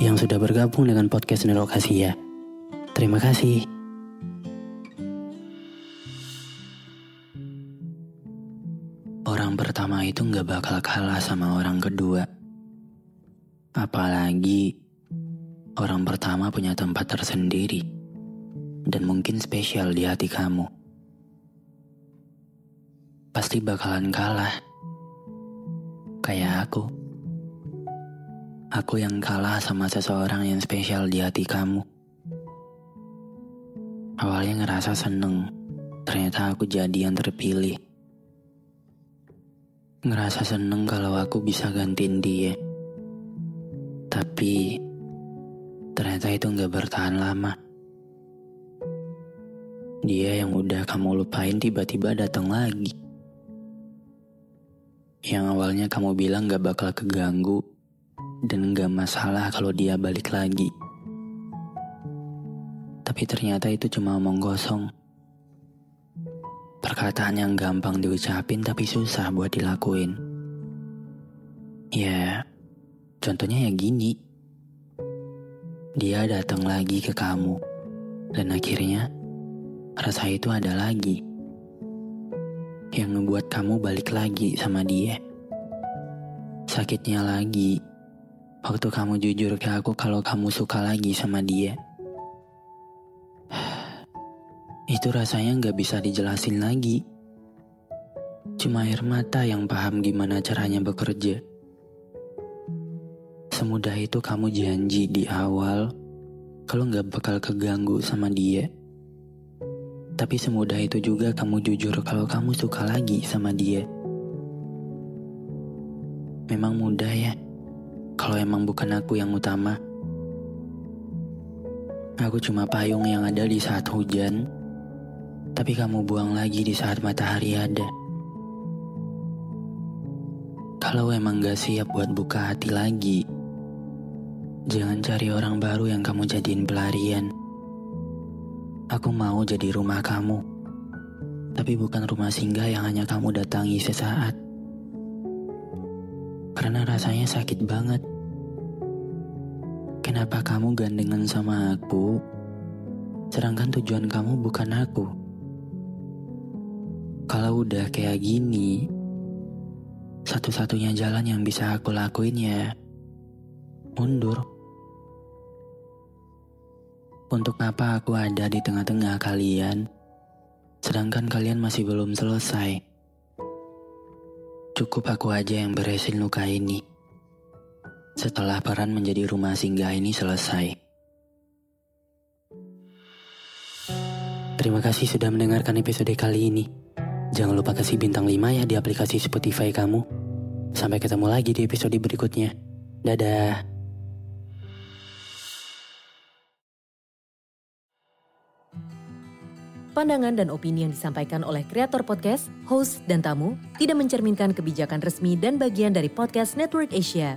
yang sudah bergabung dengan podcast Network Asia. Terima kasih. Orang pertama itu gak bakal kalah sama orang kedua. Apalagi orang pertama punya tempat tersendiri dan mungkin spesial di hati kamu. Pasti bakalan kalah. Kayak aku. Aku yang kalah sama seseorang yang spesial di hati kamu. Awalnya ngerasa seneng, ternyata aku jadi yang terpilih. Ngerasa seneng kalau aku bisa gantiin dia. Tapi ternyata itu nggak bertahan lama. Dia yang udah kamu lupain tiba-tiba datang lagi. Yang awalnya kamu bilang gak bakal keganggu dan gak masalah kalau dia balik lagi. Tapi ternyata itu cuma omong kosong. Perkataan yang gampang diucapin tapi susah buat dilakuin. Ya, contohnya ya gini. Dia datang lagi ke kamu dan akhirnya rasa itu ada lagi yang ngebuat kamu balik lagi sama dia. Sakitnya lagi, waktu kamu jujur ke aku kalau kamu suka lagi sama dia. Itu rasanya gak bisa dijelasin lagi. Cuma air mata yang paham gimana caranya bekerja. Semudah itu kamu janji di awal kalau gak bakal keganggu sama dia. Tapi semudah itu juga kamu jujur kalau kamu suka lagi sama dia. Memang mudah ya, kalau emang bukan aku yang utama. Aku cuma payung yang ada di saat hujan, tapi kamu buang lagi di saat matahari ada. Kalau emang gak siap buat buka hati lagi, jangan cari orang baru yang kamu jadiin pelarian. Aku mau jadi rumah kamu, tapi bukan rumah singgah yang hanya kamu datangi sesaat. Karena rasanya sakit banget. Kenapa kamu gandengan sama aku, sedangkan tujuan kamu bukan aku? Kalau udah kayak gini, satu-satunya jalan yang bisa aku lakuin ya mundur. Untuk apa aku ada di tengah-tengah kalian, sedangkan kalian masih belum selesai? Cukup aku aja yang berhasil luka ini. Setelah peran menjadi rumah singgah ini selesai. Terima kasih sudah mendengarkan episode kali ini. Jangan lupa kasih bintang 5 ya di aplikasi Spotify kamu. Sampai ketemu lagi di episode berikutnya. Dadah. Pandangan dan opini yang disampaikan oleh kreator podcast, host, dan tamu tidak mencerminkan kebijakan resmi dan bagian dari podcast Network Asia.